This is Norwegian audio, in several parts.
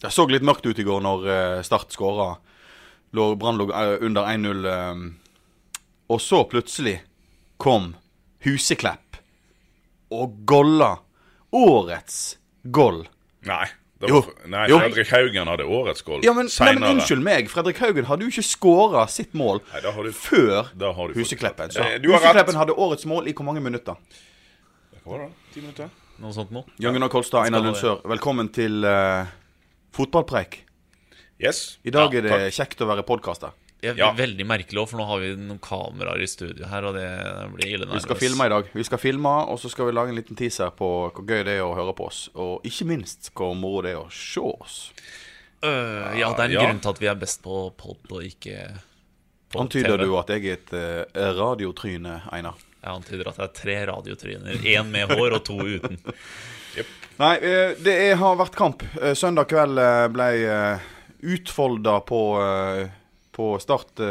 Det så litt mørkt ut i går når eh, Start skåra. Brann lå eh, under 1-0. eh, og så plutselig kom Huseklepp og golla årets goll. Nei. Var, nei, Jo. Fredrik Haugen hadde årets goal Ja, men, nei, men. Unnskyld meg, Fredrik Haugen hadde jo ikke skåra sitt mål Nei, har du- før Husekleppen. Så Eh, du har rett. Hadde årets mål i hvor mange minutter? Hva var det? Ti minutter? Noe sånt nå. Jan Gunnar Kolstad, Einar Lundsør, velkommen til eh, fotballpreik. Yes. I dag Ja, er det takk. kjekt å være podkaster. Er Ja. veldig merkelig også, for nå har vi noen kameraer i studio her, og det blir ille Vi skal filme i dag. Vi skal filme, og så skal vi lage en liten teaser på hvor gøy det er å høre på oss. Og ikke minst hvor moro det er å se oss. Uh, ja, det er en Ja. grunn til at vi er best på pod og ikke på Antyder TV. du at jeg er et uh, radiotryne, Einar? Jeg antyder at det er tre radiotryner. Én med hår og to uten. Nei, eh, det er, har vært kamp. Eh, Søndag kveld eh, ble utfolda på, på Start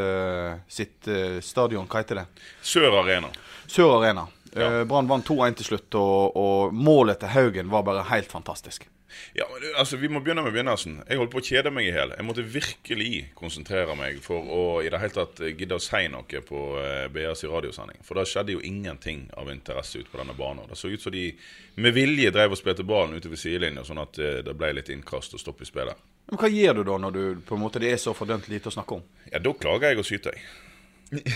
sitt stadion. Hva heter det? Sør Arena. Sør Arena. Ja. Brann vant 2-1 til slutt, og, og målet til Haugen var bare helt fantastisk. Ja, men altså Vi må begynne med begynnelsen. Jeg holdt på å kjede meg i hjel. Jeg måtte virkelig konsentrere meg for å i det hele tatt gidde å si noe på eh, BS i radiosending. For det skjedde jo ingenting av interesse ute på denne banen. Det så ut som de med vilje drev og spilte ballen ute ved sidelinja, sånn at eh, det ble litt innkast og stopp i spillet. Men Hva gjør du da når du på en måte det er så fordømt lite å snakke om? Ja, da klager jeg og syter jeg.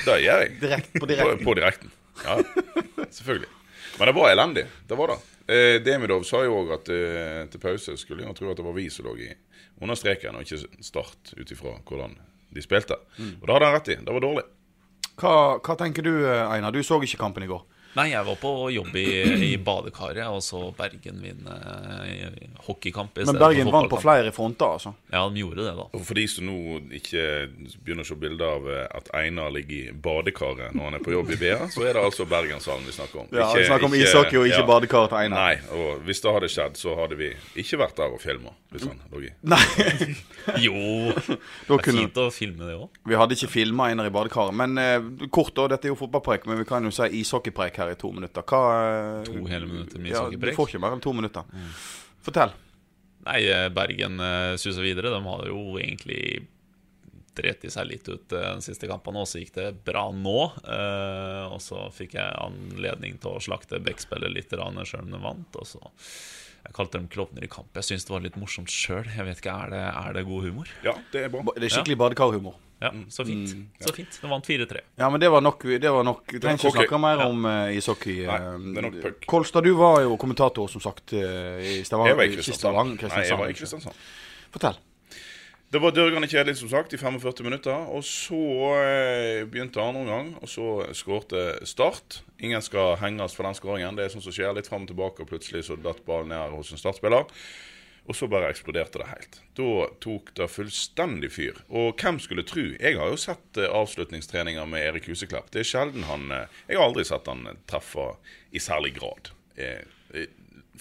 Det gjør jeg. Direkt, på På, direkten. på direkten. Ja, selvfølgelig. Men det var elendig. Det var det. Eh, Demidov sa jo òg at eh, til pause skulle jeg tro at det var vi som lå i under streken, og ikke Start, ut ifra hvordan de spilte. Og det hadde han rett i. Det var dårlig. Hva, hva tenker du, eh, Einar? Du så ikke kampen i går. Nei, jeg var på jobb i, i badekaret og så Bergen vinne eh, hockeykamp i Men Bergen vant på flere fronter, altså. Ja, de gjorde det, da. Og for de som nå ikke begynner å se bilder av eh, at Einar ligger i badekaret når han er på jobb i BA, så er det altså Bergenshallen vi snakker om. Ja, Ikke- Vi snakker om ishockey og ikke ja. badekar til Einar. Nei, og hvis det hadde skjedd, så hadde vi ikke vært der og filma. Hvis han lå i. Nei. Jo, det er kunne, fint å filme det òg. vi hadde ikke filma Einar i badekaret. Men eh, kort, da. Dette er jo fotballpreik, men vi kan jo si ishockeypreik her i to minutter. Hva eh, To hele minutter med Ja, du får ikke mer enn to minutter. Fortell. Nei, eh, Bergen uh, suser videre. De har jo egentlig dreti seg litt ut den de siste kampene, og så gikk det bra nå. Eh, og så fikk jeg anledning til å slakte Beck-spillet litt sjøl om de vant. Og så Jeg kalte dem klovner i kamp. Jeg syns det var litt morsomt sjøl. Jeg vet ikke, er det, er det god humor? Ja, det er bra. Det er skikkelig badekarhumor. Ja, så fint. Så fint. De vant 4-3. Ja, men det var nok. Det var nok du trenger ikke snakke mer Ja. om uh, ishockey. Nei, eh, det er nok puck. Kolstad, du var jo kommentator, som sagt, eh, i Stavanger. Jeg var i Kristiansand. Nei, jeg var i Kristiansand. Kristiansand. Fortell. Det var dørgende kjedelig, som sagt, i 45 minutter. Og så eh, begynte andre omgang, og så skårte Start. Ingen skal henges for den skåringen. Det er sånn som skjer litt fram og tilbake, og plutselig så datt ballen ned hos en Start-spiller. Og så bare eksploderte det helt. Da tok det fullstendig fyr. Og hvem skulle tro? Jeg har jo sett eh, avslutningstreninger med Erik Huseklepp. Det er sjelden han eh, Jeg har aldri sett han treffe i særlig grad. Eh,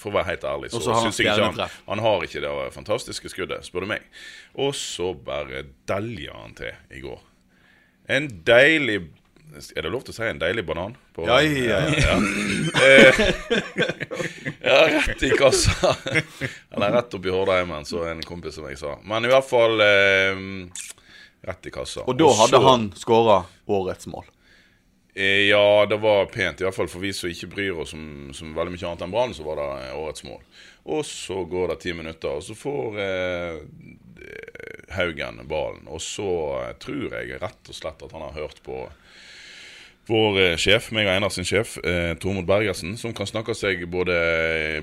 For å være helt ærlig, så syns jeg ikke han. Han har ikke det fantastiske skuddet, spør du meg. Og så bare delja han til i går. En deilig Er det lov til å si en deilig banan? På, Ja, ja, ja. Eh, ja, rett i kassa. Eller rett oppi Hordheimen, så en kompis som jeg sa. Men i hvert fall eh, rett i kassa. Og da hadde han skåra årets mål. Eh, Ja, det var pent. I hvert fall for vi som ikke bryr oss om, som veldig mye annet enn Brann, så var det eh, årets mål. Og så går det ti minutter, og så får eh, Haugen ballen. Og så eh, tror jeg rett og slett at han har hørt på vår eh, sjef, meg og Einar sin sjef, eh, Tormod Bergersen, som kan snakke seg både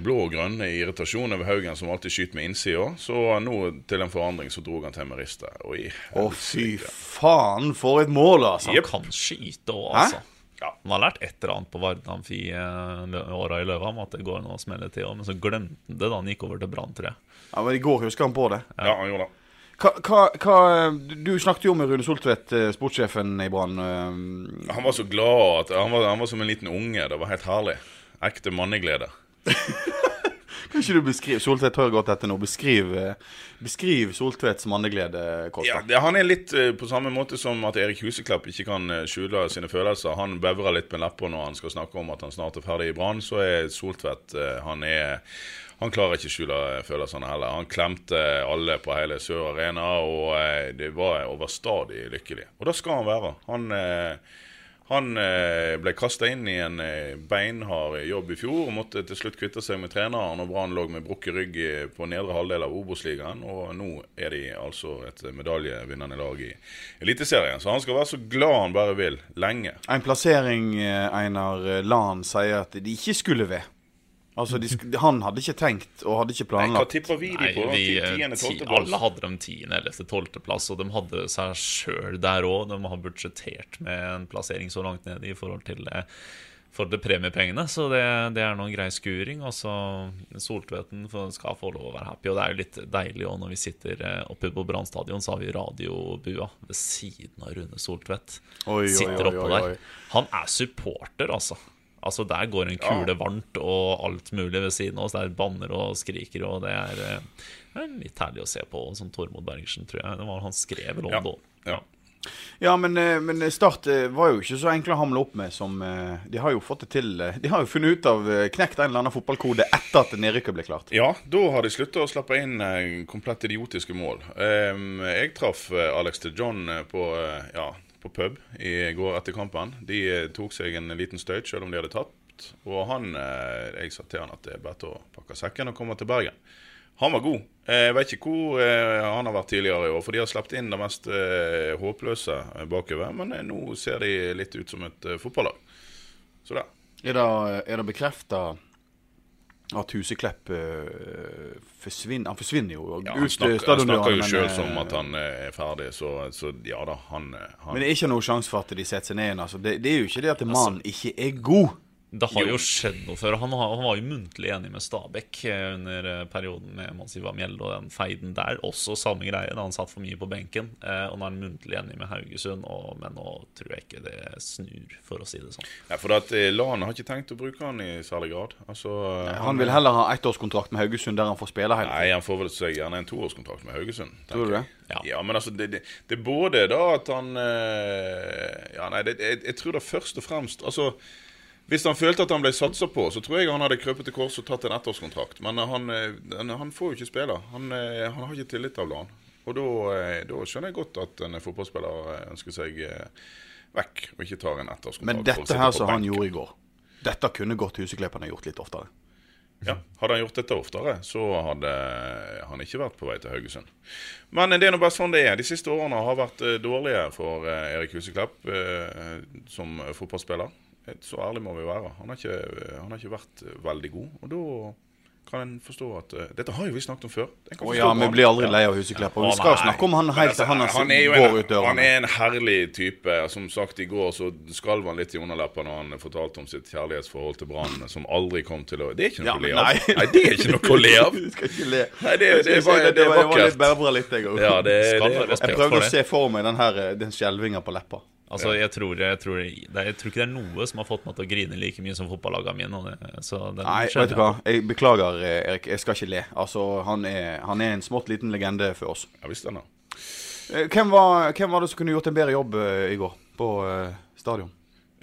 blå og grønn i irritasjon over Haugen, som alltid skyter med innsida. Så nå til en forandring så drog han til med ristet. Å, fy faen, for et mål, altså. Han kan skyte òg, Hæ? altså. Ja. Han har lært et eller annet på Vard Amfi eh, åra i løpet om at det går an å smelle til, men så glemte han det da han gikk over til Brann, tror jeg. Ja, men I går husker han på det. Ja, han gjorde det. Hva, hva, hva Du snakket jo med Rune Soltvedt, eh, sportssjefen i Brann. eh, Han var så glad han var, han var som en liten unge. Det var helt herlig. Ekte manneglede. Kan ikke du beskrive Soltvedt hører godt etter nå. Beskriv, eh, beskriv Soltvedts manneglede. Ja, det, Han er litt på samme måte som at Erik Huseklepp ikke kan skjule sine følelser. Han bevrer litt med lepper når han skal snakke om at han snart er ferdig i Brann. Så er Soltvedt han er han klarer ikke å skjule følelsene heller. Han klemte alle på hele Sør Arena, og eh, det var overstadig lykkelig. Og da skal han være. Han, eh, han eh, ble kasta inn i en beinhard jobb i fjor og måtte til slutt kvitte seg med treneren. Og Brann lå med brukket rygg på nedre halvdel av Obos-ligaen. Og nå er de altså et medaljevinnende lag i Eliteserien. Så han skal være så glad han bare vil. Lenge. En plassering Einar Lan sier at de ikke skulle ved. Altså, de sk Han hadde ikke tenkt og hadde ikke planlagt. Nei, hva tipper vi de Nei, på? vi, Ti- eh, Tiende, ti, alle hadde dem tiende eller tolvteplass, og de hadde seg sjøl der òg. De har budsjettert med en plassering så langt ned i forhold til for det premiepengene, så det, det er noen grei skuring. Og så Soltvedten skal få lov å være happy, og det er jo litt deilig òg når vi sitter eh, oppe på Brann stadion, så har vi radiobua ved siden av Rune Soltvedt. Sitter oppe oppå der. Han er supporter, altså. Altså Der går en kule varmt og alt mulig ved siden av oss. Der banner og skriker, og det er, eh, det er litt herlig å se på. Som Tormod Bergersen, tror jeg. Det var Han skrev vel om Ja. det. Ja. Ja, men, eh, men Start eh, var jo ikke så enkle å hamle opp med som De har jo fått det til. De har jo funnet ut av knekt en eller annen fotballkode etter at nedrykket ble klart. Ja, da har de slutta å slappe inn komplett idiotiske mål. Ehm, jeg traff Alex de John på, ja, på pub i går etter kampen. De eh, tok seg en liten støyt selv om de hadde tapt. Og han, eh, jeg sa til han at det er bare å pakke sekken og komme til Bergen. Han var god. Eh, Jeg vet ikke hvor han har vært tidligere i år, for de har sluppet inn det mest håpløse bakover. Men nå ser de litt ut som et fotballag. Så det. Er det, er det bekrefta at Huseklepp eh, forsvinner Han forsvinner jo Ja, han, eh, snakker, han snakker jo sjøl eh, som at han er ferdig, så, så ja da, han, han Men det er ikke noen sjanse for at de setter seg ned igjen. Altså. Det, det er jo ikke det at mannen ikke er god. Det har jo skjedd noe før. Han, han var jo muntlig enig med Stabæk eh, under eh, perioden med Mansiva Mjelde og den feiden der. Også samme greie, da han satt for mye på benken. Eh, og nå er han muntlig enig med Haugesund, og, men nå tror jeg ikke det snur, for å si det sånn. Ja, for at Lan har ikke tenkt å bruke han i særlig grad. Altså, nei, Han vil heller ha ettårskontrakt med Haugesund, der han får spille hele Nei, han får vel seg gjerne en toårskontrakt med Haugesund. tenker Tror du det? Ja. Ja, men altså, det, det, det er både da at han Ja, nei, det, jeg, jeg tror da først og fremst Altså, hvis han følte at han ble satsa på, så tror jeg han hadde krøpet til kors og tatt en ettårskontrakt. Men eh, han, eh, han, får jo ikke spille. Han, eh, han har ikke tillit av Lan. Og da, skjønner jeg godt at en fotballspiller ønsker seg vekk og ikke tar en ettårskontrakt. Men dette her som han gjorde i går, dette kunne godt Husekleppen ha gjort litt oftere. Ja, Hadde han gjort dette oftere, så hadde han ikke vært på vei til Haugesund. Men det er nå bare sånn det er. De siste årene har vært dårlige for Erik Huseklepp som fotballspiller. Eh, Så ærlig må vi være. Han har ikke, han har ikke vært eh, veldig god. Og da kan en forstå at uh, Dette har jo vi snakket om før. Forstå ja, vi blir aldri lei av Huseklepper. Vi skal snakke om han helt til han, Altså, han, er går en, ut døren. han er en herlig type. Som sagt, i går så skalv han litt i underleppa når han fortalte om sitt kjærlighetsforhold til Brann, som aldri kom til å Det er ikke noe Ja, å le av. nei. Nei, det er ikke noe å le av. Du skal ikke le. Nei, det, det, det, si det var, var litt bærbra litt, jeg òg. Ja, Jeg prøvde å se for meg den her, den skjelvinga på leppa. Altså, jeg, tror, jeg, tror, det er- jeg tror ikke det er noe som har fått meg til å grine like mye som fotballagene mine. Nei, vet du hva. Jeg beklager, Erik. Jeg skal ikke le. Altså, han er, han er en smått liten legende for oss. Ja visst han da. Eh, Hvem var, hvem var det som kunne gjort en bedre jobb uh, i går på uh, stadion?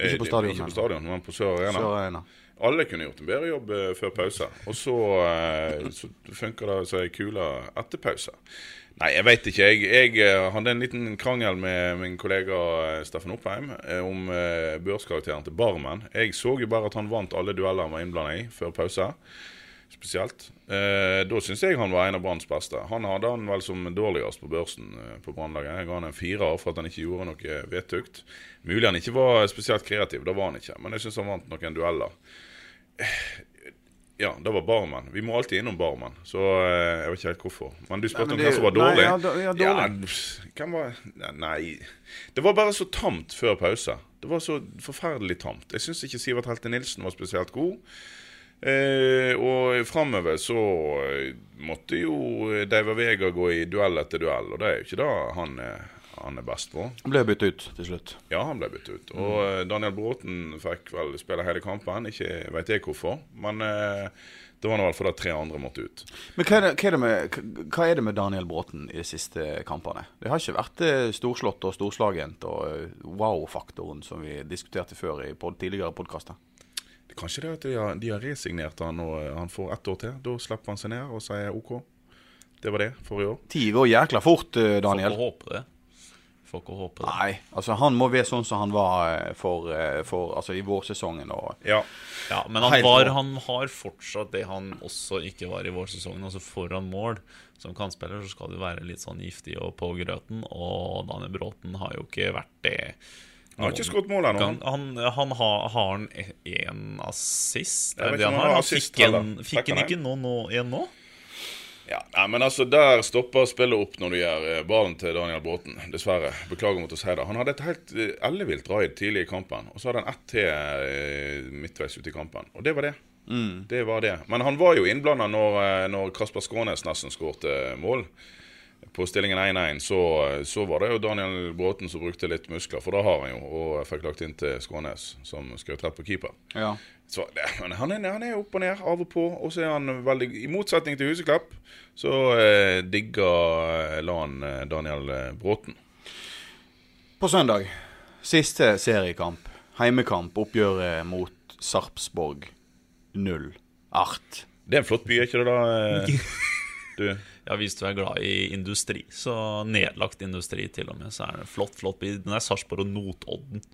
Ikke på stadion, Ikke på stadion, men på Sør Arena. Sør Arena. Alle kunne gjort en bedre jobb før pause. Og så, så funker det så ei kule etter pause. Nei, jeg veit ikke. Jeg, jeg eh, hadde en liten krangel med min kollega eh, Steffen Oppheim eh, om børskarakteren til Barmen. Jeg så jo bare at han vant alle dueller han var innblanda i før pause. Spesielt. Da syns jeg han var en av Branns beste. Han hadde han vel som dårligst på børsen på Brannlaget. Jeg ga han en firer for at han ikke gjorde noe vedtukt. Mulig han ikke var spesielt kreativ, det var han ikke. Men jeg syns han vant noen dueller. Ja, det var Barmen. Vi må alltid innom Barmen, så eh, jeg vet ikke helt hvorfor. Men du spurte om hvem som var nei, dårlig. ja, da- ja, dårlig. Ja, hvem var Nei, Nei. Det var bare så tamt før pause. Det var så forferdelig tamt. Jeg syns ikke Sivert Helte Nilsen var spesielt god. Eh, og framover så eh, måtte jo Deiver Vega gå i duell etter duell, og det er jo ikke det han er, han er best på. Han ble byttet ut til slutt. Ja, han ble byttet ut. Og mm. Daniel Bråten fikk vel spille hele kampen. Ikke veit jeg hvorfor, men eh, det var nå i hvert fall at tre andre måtte ut. Men hva er, det, hva, er det med, hva er det med Daniel Bråten i de siste kampene? Det har ikke vært eh, storslått og storslagent og eh, wow-faktoren som vi diskuterte før i pod, tidligere podkaster. Kanskje det at de har, de har resignert han og eh, han får ett år til. Da slipper han seg ned og sier OK. Det var det for i år. Ti går jækla fort, Daniel. Får håpe det. Får ikke håpe det. Nei, altså han må være sånn som han var eh, for, eh, for altså i vårsesongen. Og, Ja. Ja, men han, var, han har fortsatt det han også ikke var i vårsesongen. Altså foran mål. Som kantspiller så skal du være litt sånn giftig og på grøten, og Daniel Bråten har jo ikke vært det. Han har ikke skåret mål ennå. Han, Han, han har, har han én assist? Er det han har? fikk, han ikke nå, nå, en nå? Ja, nei, men altså, Der stopper spillet opp når du gjør eh, ballen til Daniel Bråten. Dessverre. Beklager mot å si det. Han hadde et helt eh, ellevilt raid tidlig i kampen. Og så hadde han ett til eh, midtveis ute i kampen. Og det var det. Det var det. Men han var jo innblanda når, når Kasper Skånes nesten skårte mål. På stillingen 1-1 så, så var det jo Daniel Bråten som brukte litt muskler, for da har han jo, og fikk lagt inn til Skånes, som skjøt rett på keeper. ja. Så, det, han er, han er opp og ned, av og på. Og så er han veldig I motsetning til Huseklepp, så eh, digger eh, LAN eh, Daniel eh, Bråten. På søndag, siste seriekamp, heimekamp, oppgjøret mot Sarpsborg 0. Art. Det er en flott by, er ikke det da? eh, Ja, Hvis du er glad i industri, så nedlagt industri til og med, så er det flott, flott by. Den er Sarpsborg og Notodden,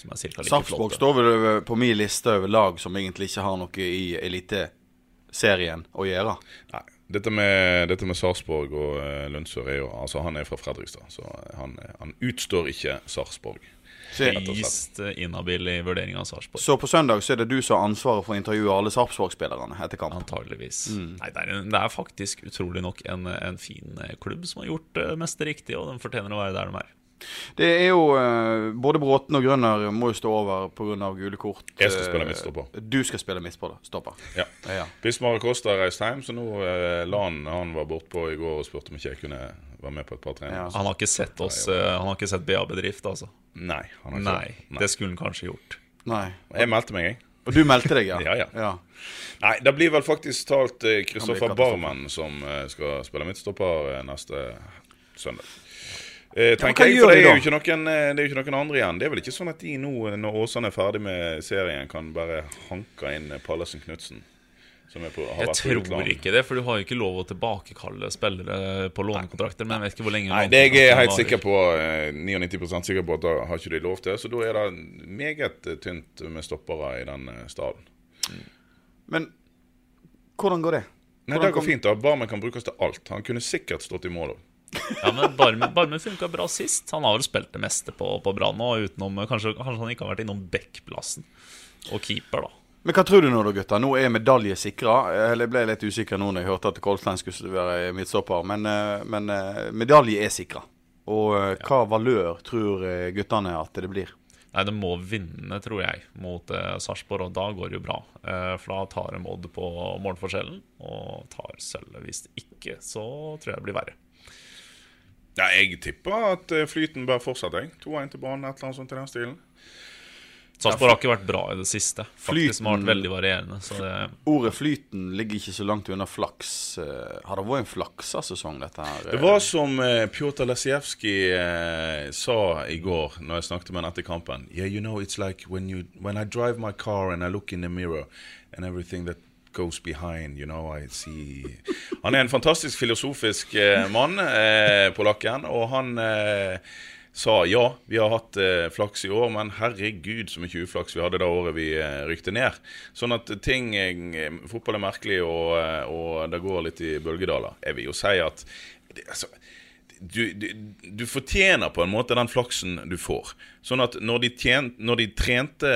som er cirka like Sarpsborg flotte. står vel på min liste over lag som egentlig ikke har noe i eliteserien å gjøre. Nei. Dette med, dette med Sarpsborg og uh, Lundsør er jo Altså, han er fra Fredrikstad, så han, han utstår ikke Sarpsborg. Høyst eh, inhabil i vurdering av Sarpsborg. så på søndag så er det du som har ansvaret for å intervjue alle Sarpsborg-spillerne etter kamp. Antageligvis. Mm. Nei, det er, det er faktisk utrolig nok en, en fin eh, klubb som har gjort det meste riktig, og den fortjener å være der de er. Det er jo eh, Både Bråten og Grønner må jo stå over pga. gule kort. Jeg skal Eh, spille midtstopper. Du skal spille midtstopper. Ja. Ja. Bismar Acosta har reist hjem, så nå la han han var bortpå i går og spurte om ikke jeg kunne være med på et par treninger. Ja. Han har ikke sett oss eh, Han har ikke sett BA Bedrift, altså. Nei. Han har ikke Nei, Nei. det skulle han kanskje gjort. Nei. Jeg meldte meg, jeg. Og du meldte deg, ja? Ja, ja. ja. Nei, det blir vel faktisk talt eh, Kristoffer. Barmen som eh, skal spille midtstopper eh, neste søndag. Eh, tenker ja, jeg, for det de er, jo ikke noen, eh, det er jo ikke noen andre igjen. Det er vel ikke sånn at de nå, når Åsane er ferdig med serien, kan bare hanke inn eh, Pallesen Knutsen? På, Jeg tror ikke det, for du har jo ikke lov å tilbakekalle spillere på lånekontrakter. Men jeg vet ikke hvor lenge Nei, det jeg er helt sikker på, eh, 99% sikker på at da har ikke de lov til. Så da er det meget eh, tynt med stoppere i den eh, staden. Men hvordan går det? Nei, det går fint. da Barmen kan brukes til alt. Han kunne sikkert stått i mål òg. Ja, men Barmen, Barmen funka bra sist. Han har vel spilt det meste på, på Brann nå, utenom kanskje, kanskje han ikke har vært innom Beck-plassen. Og keeper, da. Men hva tror du nå, da, gutter? Nå er medalje sikra. Jeg ble litt usikker nå når jeg hørte at Kolstein skulle være midtstopper, men, eh, men eh, medalje er sikra. Og eh, hva valør tror guttene at det blir? Nei, de må vinne, tror jeg, mot eh, Sarpsborg, og da går det jo bra. Eh, for da tar de Odd på målforskjellen, og tar sølvet. Hvis det ikke, så tror jeg det blir verre. Ja, jeg tipper at eh, flyten bør fortsette. jeg. 2-1 til banen, et eller annet sånt i den stilen. Sarpsborg har ikke vært bra i det siste. Faktisk som har vært veldig varierende. Så det, Ordet flyten ligger ikke så langt unna flaks. Eh, Har det vært en flaksesesong, dette her? Det var som eh, Pjotr Lesijevskij eh, sa i går når jeg snakket med han etter kampen. Yeah, you know, it's like when, you, when I drive my car and I look in the mirror and everything that goes behind, you know, I see Han er en fantastisk filosofisk eh, mann, eh, polakken, og han eh, sa ja, vi har hatt eh, flaks i år, men herregud så mye uflaks vi hadde det året vi eh, rykte ned. Sånn at ting eh, Fotball er merkelig, og, eh, og det går litt i bølgedaler. Jeg vil jo si at det, altså, du, du, du fortjener på en måte den flaksen du får. Sånn at når de, tjent, når de trente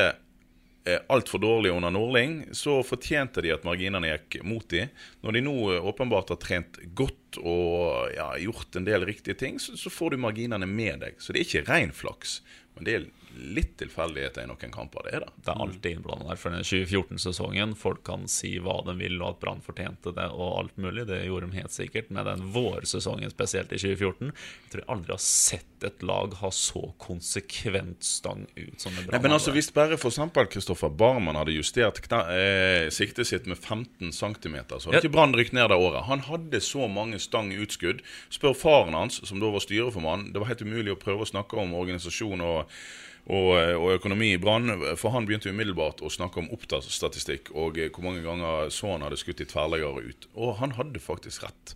altfor dårlig under Nordling, så fortjente de at marginene gikk mot de. Når de nå eh, åpenbart har trent godt og ja, gjort en del riktige ting, så, så får du marginene med deg. Så det er ikke ren flaks. Men det er litt tilfeldigheter i noen kamper. Det er det. Det er alltid innblanda der. For den 2014-sesongen, folk kan si hva de vil, og at Brann fortjente det, og alt mulig. Det gjorde de helt sikkert. Med den vårsesongen, spesielt i 2014, jeg tror jeg aldri har sett et lag ha så konsekvent stang ut som det Brann men altså. Hvis bare eksempel Kristoffer Barman hadde justert eh, siktet sitt med 15 cm, så hadde Ja. ikke Brann rykt ned det året. Han hadde så mange stang utskudd. Spør faren hans, som da var styreformann. Det var helt umulig å prøve å snakke om organisasjon og, og, og økonomi i Brann, for han begynte umiddelbart å snakke om opptaksstatistikk og eh, hvor mange ganger så han hadde skutt i tverrleggere ut. Og han hadde faktisk rett.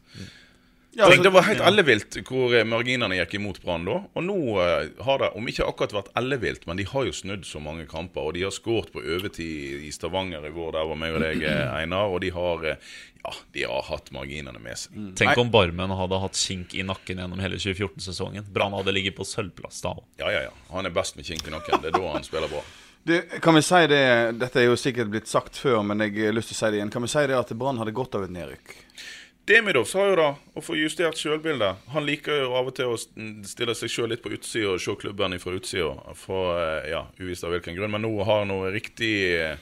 Ja, altså, det var helt ellevilt hvor eh, marginene gikk imot Brann da. Og nå eh, har det, om ikke akkurat vært ellevilt, men de har jo snudd så mange kamper. Og de har skåret på overtid i Stavanger i går, der var meg og deg, eh, Einar. Og de har, ja, de har hatt marginene med seg. Tenk om Barmen hadde hatt kink i nakken gjennom hele 2014-sesongen. Brann hadde ligget på sølvplass da òg. Ja, ja, ja. Han er best med kink i nakken. Det er da han spiller bra. Du, kan vi si det Dette er jo sikkert blitt sagt før, men jeg har lyst til å si det igjen. Kan vi si det at Brann hadde godt av et nedrykk? Demidov sa jo da å få justert sjølbildet. Han liker jo av og til å stille seg sjøl litt på utsida og se klubben fra utsida. For eh, ja, uvisst av hvilken grunn. Men nå har han noe riktig eh,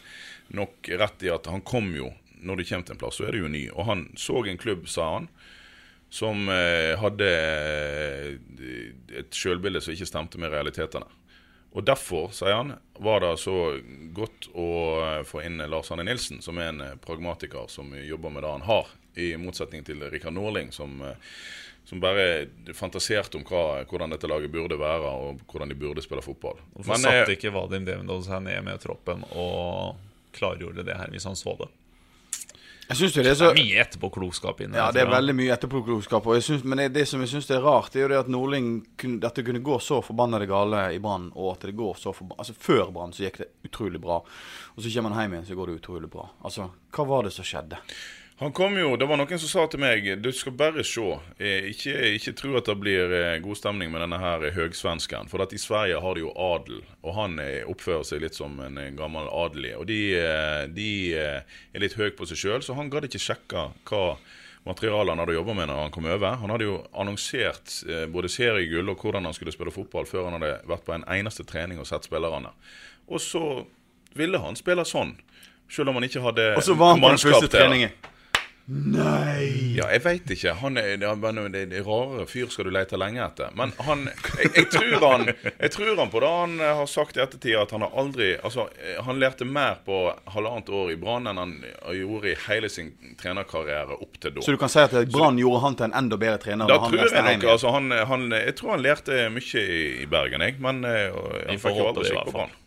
nok rett i at han kom jo Når du kommer til en plass, så er du jo ny. Og han så en klubb, sa han, som eh, hadde et sjølbilde som ikke stemte med realitetene. Og derfor, sier han, var det så godt å få inn Lars Arne Nilsen, som er en pragmatiker som jobber med det han har, i motsetning til Rikard Norling, som, eh, som bare fantaserte om hva, hvordan dette laget burde være, og hvordan de burde spille fotball. Hvorfor Men, eh, satte ikke Vadim Devendal seg ned med troppen og klargjorde det her hvis han så det? Jeg synes jo det er Det er mye etterpåklokskap inne. Ja, det er veldig mye etterpåklokskap. Og synes, men det, det som jeg syns er rart, det er jo det at Nordling kunne, dette kunne gå så forbannede gale i Brann, og at det går så forbannet Altså Før Brann så gikk det utrolig bra. Og så kommer han hjem igjen, så går det utrolig bra. Altså, hva var det som skjedde? Han kom jo, Det var noen som sa til meg du skal bare se. Eh, ikke, ikke tro at det blir eh, god stemning med denne her eh, høgsvensken. For at i Sverige har de jo adel, og han oppfører seg litt som en gammel adelig. Og de, de er litt høye på seg sjøl, så han gadd ikke sjekke hva materialet han hadde jobba med når han kom over. Han hadde jo annonsert både seriegull og hvordan han skulle spille fotball før han hadde vært på en eneste trening og sett spillerne. Og så ville han spille sånn. Selv om han ikke hadde Og så var han på den første til det. treningen. Nei! Ja, jeg veit ikke. Han er, det er, er rare fyr skal du lete lenge etter. Men han jeg, jeg, tror han jeg tror han på det han eh, har sagt i ettertid, at han har aldri Altså, eh, han lærte mer på halvannet år i Brann enn han gjorde i hele sin trenerkarriere opp til da. Så du kan si at Brann gjorde han til en enda bedre trener? Da tror jeg nok altså, han, han, Jeg tror han lærte mye i, i Bergen, jeg. Men eh, han får fikk jo aldri på. Brann.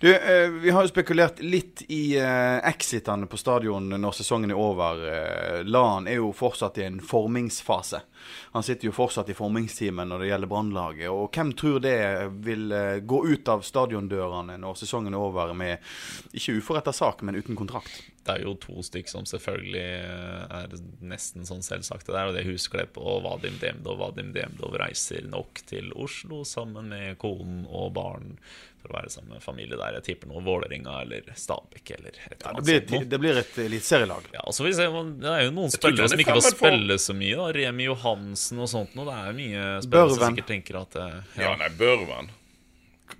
Du, eh, Vi har jo spekulert litt i eh, exitene på stadion når sesongen er over. Eh, Lan er jo fortsatt i en formingsfase. Han sitter jo fortsatt i formingstimen når det gjelder Brannlaget. Og hvem tror det vil gå ut av stadiondørene når sesongen er over med ikke uforretta sak, men uten kontrakt? Det er jo to stykk som selvfølgelig er nesten sånn selvsagte der, og det er Husklepp og Vadim Demdov. Vadim Demdov reiser nok til Oslo sammen med konen og barn for å være sammen med familie der. Jeg tipper noe Vålerenga eller Stabæk eller et eller det, annet et, det blir et eliteserielag. Ja, og så vil vi se, Det er jo noen spillere er som ikke får spille så mye. da Remi Johansen og sånt noe. Det er mye spillere som sikkert tenker at Ja, Ja, nei, Børven.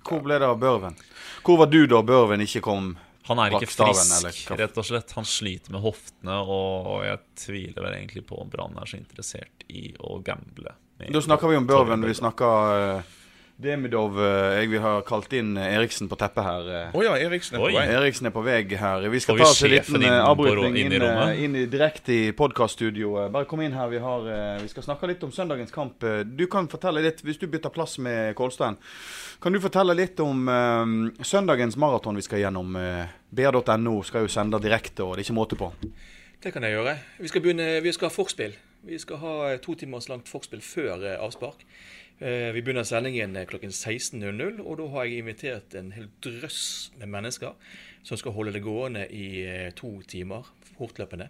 Hvor ble det av Børven? Hvor var du da Børven ikke kom? Han er ikke frisk, rett og slett. Han sliter med hoftene, og og jeg tviler vel egentlig på om Brann er så interessert i å gamble. Da snakker vi om Børven. Vi snakker uh, Demidov. eh, jeg vil ha kalt inn eh, Eriksen på teppet her. Oh ja, Eriksen er på Oi. vei. Eriksen er på vei her. Vi skal vi ta oss en liten inn avbrytning inn inn, i rommet? eh, inn direkte i podkaststudioet. Bare kom inn her. Vi, har, vi skal snakke litt om søndagens kamp. Du kan fortelle litt, hvis du bytter plass med Kolstein, kan du fortelle litt om um, søndagens maraton vi skal gjennom? BR.no skal jo sende direkte, og det er ikke måte på. Det kan jeg gjøre. Vi skal, begynne, vi skal ha forspill. Vi skal ha to timers langt forspill før eh, avspark. Eh, Vi begynner sendingen eh, klokken 16.00, og da har jeg invitert en hel drøss med mennesker som skal holde det gående i eh, to timer fortløpende.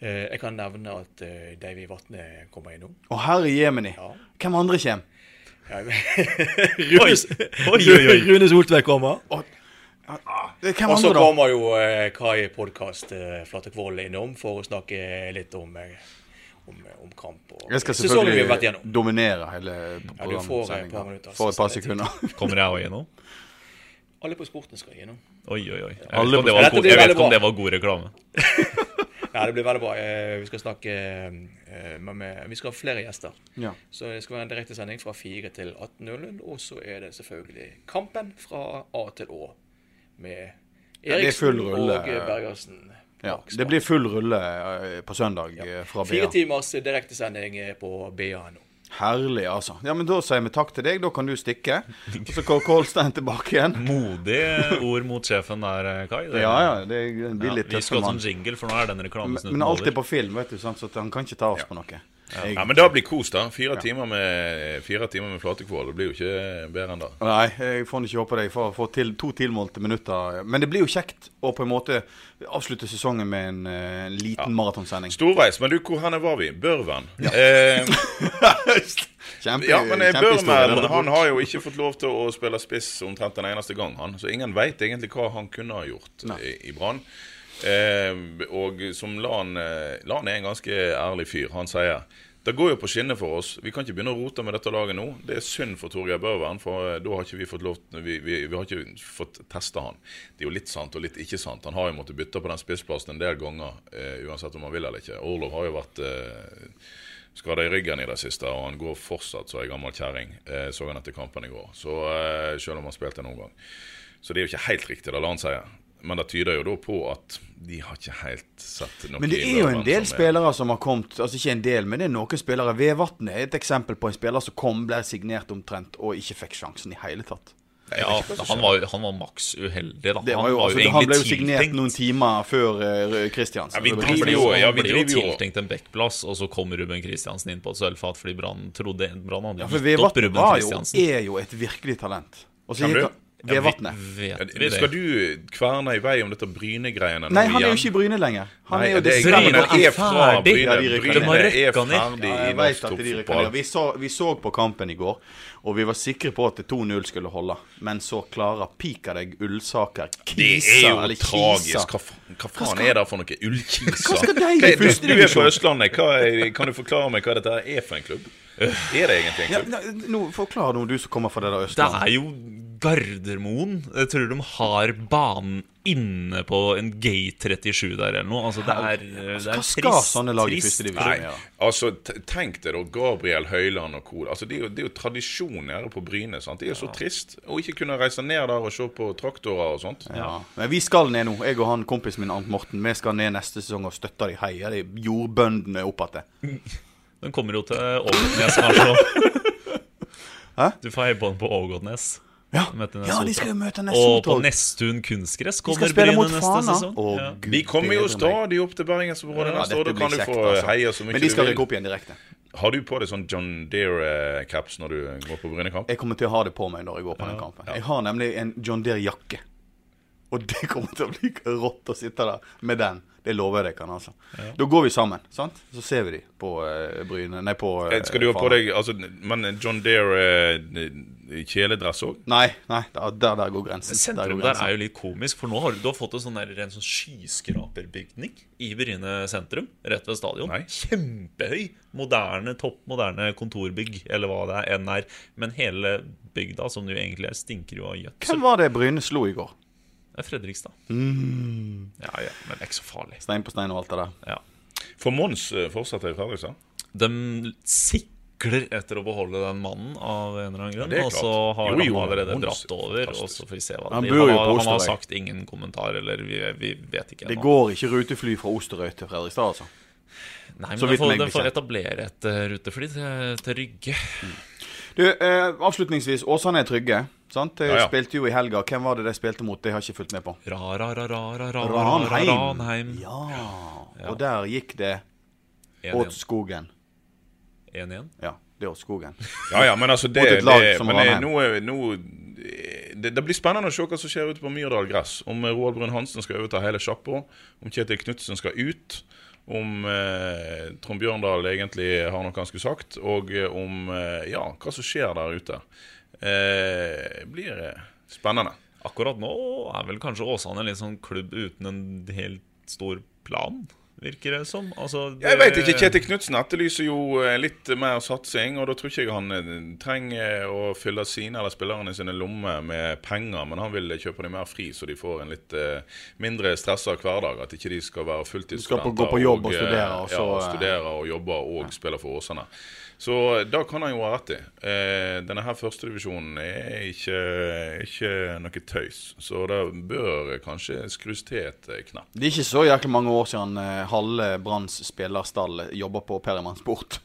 Eh, Jeg kan nevne at eh, Davy Vatne kommer innom. Og herre jemini, Ja. hvem andre kommer? Ja, Rune, Rune Soltvedt kommer. Det er Hvem Og så kommer jo eh, Kai Podkast eh, Flatekvold innom for å snakke litt om, eh, om, om kamp og Jeg skal sesongen vi vært selvfølgelig dominere hele Ja, du får et par minutter. For et par sekunder. Kommer jeg òg gjennom? Alle på sporten skal gjennom. Oi, oi, oi. Jeg vet ikke om det var, god, jeg vet om det var god reklame. Ja, det blir veldig bra. Eh, Vi skal snakke eh, med, med, Vi skal ha flere gjester. Ja. Så det skal være en direktesending fra 4 til 18.00. Og så er det selvfølgelig Kampen fra A til Å med er Eriksen full rulle. og Bergersen. Ja, det blir full rulle eh, på søndag ja. fra Fire timers direktesending eh, på BA nå. Herlig, altså. Ja, men Da sier vi takk til deg. Da kan du stikke. Og så kommer Kolstein tilbake igjen. Modige ord mot sjefen der, Kai. Det- Ja, ja. Det blir Ja, vi skal ha en sånn jingle, for nå er den reklamesnutten over. men alt er på film, vet du, sant? så han kan ikke ta oss på noe. Ja, Men da blir kos, da. Fire timer med, fire timer med flatekvål. Det blir jo ikke bedre enn det. Nei, jeg får ikke håpe det. Jeg får, får til to tilmålte minutter. Men det blir jo kjekt å på en måte avslutte sesongen med en, eh, en liten maratonsending. Storveis. Men du, hvor henne var vi? Børven. Eh, Kjempe, ja, men eh, Børven han har jo ikke fått lov til å spille spiss omtrent den eneste gang, han. Så ingen veit egentlig hva han kunne ha gjort Nei. i, i Brann. Eh, og som Lan eh, Lan er en ganske ærlig fyr. Han sier det går jo på skinner for oss. Vi kan ikke begynne å rote med dette laget nå. Det er synd for Torgeir Børven, for eh, da har ikke vi fått lov vi, vi, vi har ikke fått testa han. Det er jo litt sant og litt ikke sant. Han har jo måttet bytte på den spissplassen en del ganger, eh, uansett om han vil eller ikke. Orlov har jo vært eh, skada i ryggen i det siste, og han går fortsatt som ei gammel kjerring. Eh, så han etter kampen i går. Så eh, Selv om han spilte noen gang. Så det er jo ikke helt riktig, det Lan sier. Men det tyder jo da på at de har ikke helt sett noe Men det er jo en del som er- spillere som har kommet Altså ikke en del, men det er noen spillere. Vevatnet er et eksempel på en spiller som kom, ble signert omtrent, og ikke fikk sjansen i hele tatt. Ja, han var, han var maks uheldig, da. Det han var jo, altså, han ble jo signert tiltenkt. noen timer før Kristiansen. Ja, vi driver jo- jo, ja, vi driver jo- tiltenkt en backplass, og så kom Ruben Kristiansen inn på et sølvfat fordi Brann trodde Brann hadde Ja, for gitt opp Ruben jo, Kristiansen. er jo et virkelig talent. Og så gikk du? han Vevatnet. vannet. Ja, det? Skal du kverne i vei om dette Bryne-greiene Nei, han er jo ikke i Bryne lenger. Han Nei, er jo det det Bryne Bryne er fra. Bryne. Ja, Bryne har er ferdig Ja, i norsk toppfotball. Vi så, vi så på kampen i går, og vi var sikre på at 2-0 skulle holde. Men så klarer pika deg Ullsaker Det Kisa, er jo tragisk. Hva, fa- hva faen er det for noe Ullkisa? Hva skal de i du, er på Østlandet. Hva er, kan du forklare meg hva dette er for en klubb? Er det egentlig en klubb? Ja, no, Forklar nå, du som kommer fra det der Det er jo Gardermoen. Jeg tror de har banen inne på en gate 37 der eller noe. Altså, det er, det er Hva skal trist, sånne lag i trist. første divisjon Nei, gjøre? altså tenk deg da Gabriel Høyland og co. Altså, det, er jo, det er jo tradisjon nede på Bryne. sant? Det er jo så trist å ikke kunne reise ned der og se på traktorer og sånt. Ja. Men vi skal ned nå. Jeg og han kompisen min Arnt Morten Vi skal ned neste sesong og støtte de heier de jordbøndene opp igjen. Den kommer jo til Ågotnes, kanskje. Hæ? Du får heie på den på Ågotnes. Ja. Ja, de skal jo møte Og på Nesttun kunstgress kommer Bryne neste Fana. sesong. Å, Ja. Gud Vi kommer jo stadig opp til Bergensområdet Ja, neste år. Da kan du få altså. heie så mye du vil. Men de skal du rykke opp igjen direkte. Har du på deg sånn John Deere-caps når du går på Brynekamp? Jeg kommer til å ha det på meg når jeg går på den kampen. Jeg har nemlig en John Deere-jakke. Og det kommer til å bli rått å sitte der med den. Det lover jeg dere, altså. Da går vi sammen, sant? Så ser vi de på uh, Bryne Nei, på eh, Eh, Skal du ha på deg altså, Men John Deere eh, kjeledress òg? Nei, nei, der, der, der går grensen. Men Sentrum der grensen. er jo litt komisk, for nå har du, du har fått en sånn, der, en sånn skyskraperbygning i Bryne sentrum, rett ved stadion. Nei. Kjempehøy! Moderne, topp moderne kontorbygg, eller hva det enn er. Men hele bygda, som det jo egentlig er, stinker jo av gjødsel. Hvem var det Bryne slo i går? Det er Fredrikstad. Mm. Ja, ja, men det er ikke så farlig. Stein på stein og alt det der. Ja. For Mons fortsatt fortsatt i Fredrikstad? De sikler etter å beholde den mannen av en eller annen grunn. er og så har Jo, jo, han allerede Mons, dratt over, og så får vi se hva Han det blir. Han, har- han har sagt ingen kommentar, eller vi, vi vet ikke Det ennå. går ikke rutefly fra Osterøy til Fredrikstad, altså. Nei, men den får, den får etablere et eh, rutefly til, til Rygge. Du, eh, avslutningsvis. Åsane er trygge. Sant? De Ja, ja. spilte jo i helga. Hvem var det de spilte mot? Det har jeg ikke fulgt med på. Ra, ra, ra, ra, ra, ra, Ranheim. Ranheim. Ja. Og der gikk det åt skogen. 1-1. Ja, det åt skogen. Ja, ja, men altså det, Mot et lag det, som men Ranheim. nå, nå, det, det blir spennende å se hva som skjer ute på Myrdal gress. Om eh, Roald Brun Hansen skal overta hele sjappa, om Kjetil Knutsen skal ut, om eh, Trond Bjørndal egentlig har noe han skulle sagt, og eh, om eh, ja, hva som skjer der ute. Eh, blir eh, spennende. Akkurat nå er vel kanskje Åsane en litt sånn klubb uten en helt stor plan. Virker det som. Altså, det... Jeg vet ikke. Kjetil Knutsen etterlyser jo eh, litt mer satsing. Og da tror ikke jeg han eh, trenger å fylle sine eller spillerne sine lommer med penger. Men han vil kjøpe dem mer fri, så de får en litt uh, mindre stressa hverdag. At ikke de skal være fulltidsstudenter. Skal gå på jobb og, og studere. Og så, ja, studere og jobbe og ja. spille for Åsane. Så da kan han jo ha rett i. Eh, denne her førstedivisjonen er ikke, ikke noe tøys. Så det bør kanskje skrus til et knapp. Det er ikke så jæklig mange år siden eh, halve Branns spillerstall jobba på Perimann Sport.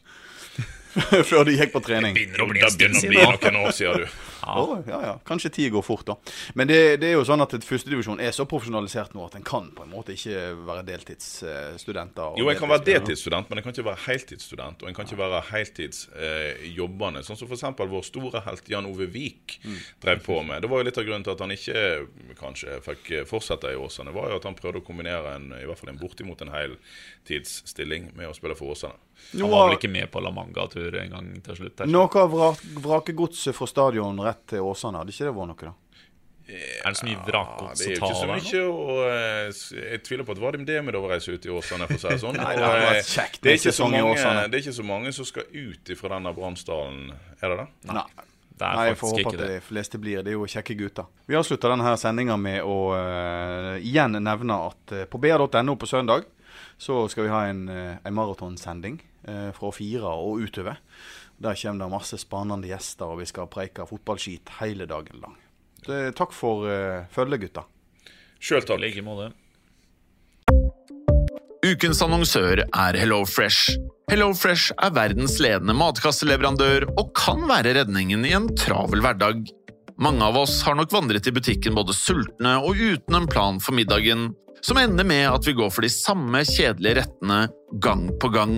Før de gikk på trening. Det begynner å bli, det begynner å bli noen år siden, du. Ja. Oh, ja, ja. Kanskje tida går fort, da. Men det, det, er jo sånn at førstedivisjon er så profesjonalisert nå at en kan på en måte ikke være deltidsstudenter. Jo, en kan være deltidsstudent, men en kan ikke være heltidsstudent. Og en kan ikke være heltidsjobbende. Eh, sånn som f.eks. vår store helt Jan Ove Vik mm. drev på med. Det var jo litt av grunnen til at han ikke kanskje fikk fortsette i Åsane, var jo at han prøvde å kombinere en, i hvert fall en bortimot en heltidsstilling med å spille for Åsane. Han var vel ikke med på La Manga-tur en gang til slutt? Noe av vrakegodset fra stadion rett til Åsane, hadde ikke det vært noe, da? Er det så mye vrakgods å ta over? Det er jo ikke så mye, og eh, jeg tviler på at Vadim Demid reiser ut i Åsane, for å si det sånn. Nei, det, eh, kjekt, det, er ikke så mange, det er ikke så mange som skal ut fra denne Bransdalen, er det det? Nei. Det Nei, jeg får håpe at de fleste blir. Det er jo kjekke gutter. Vi avslutter denne sendinga med å uh, igjen nevne at uh, på ba.no på søndag så skal vi ha en, uh, en maratonsending fra fire og utover. Der kommer det masse spennende gjester, og vi skal preike fotballskit hele dagen lang. Det, takk for uh, følget, gutta. Sjøl takk. like måte. Ukens annonsør er HelloFresh. HelloFresh er verdens ledende matkasseleverandør og kan være redningen i en travel hverdag. Mange av oss har nok vandret i butikken både sultne og uten en plan for middagen, som ender med at vi går for de samme kjedelige rettene gang på gang.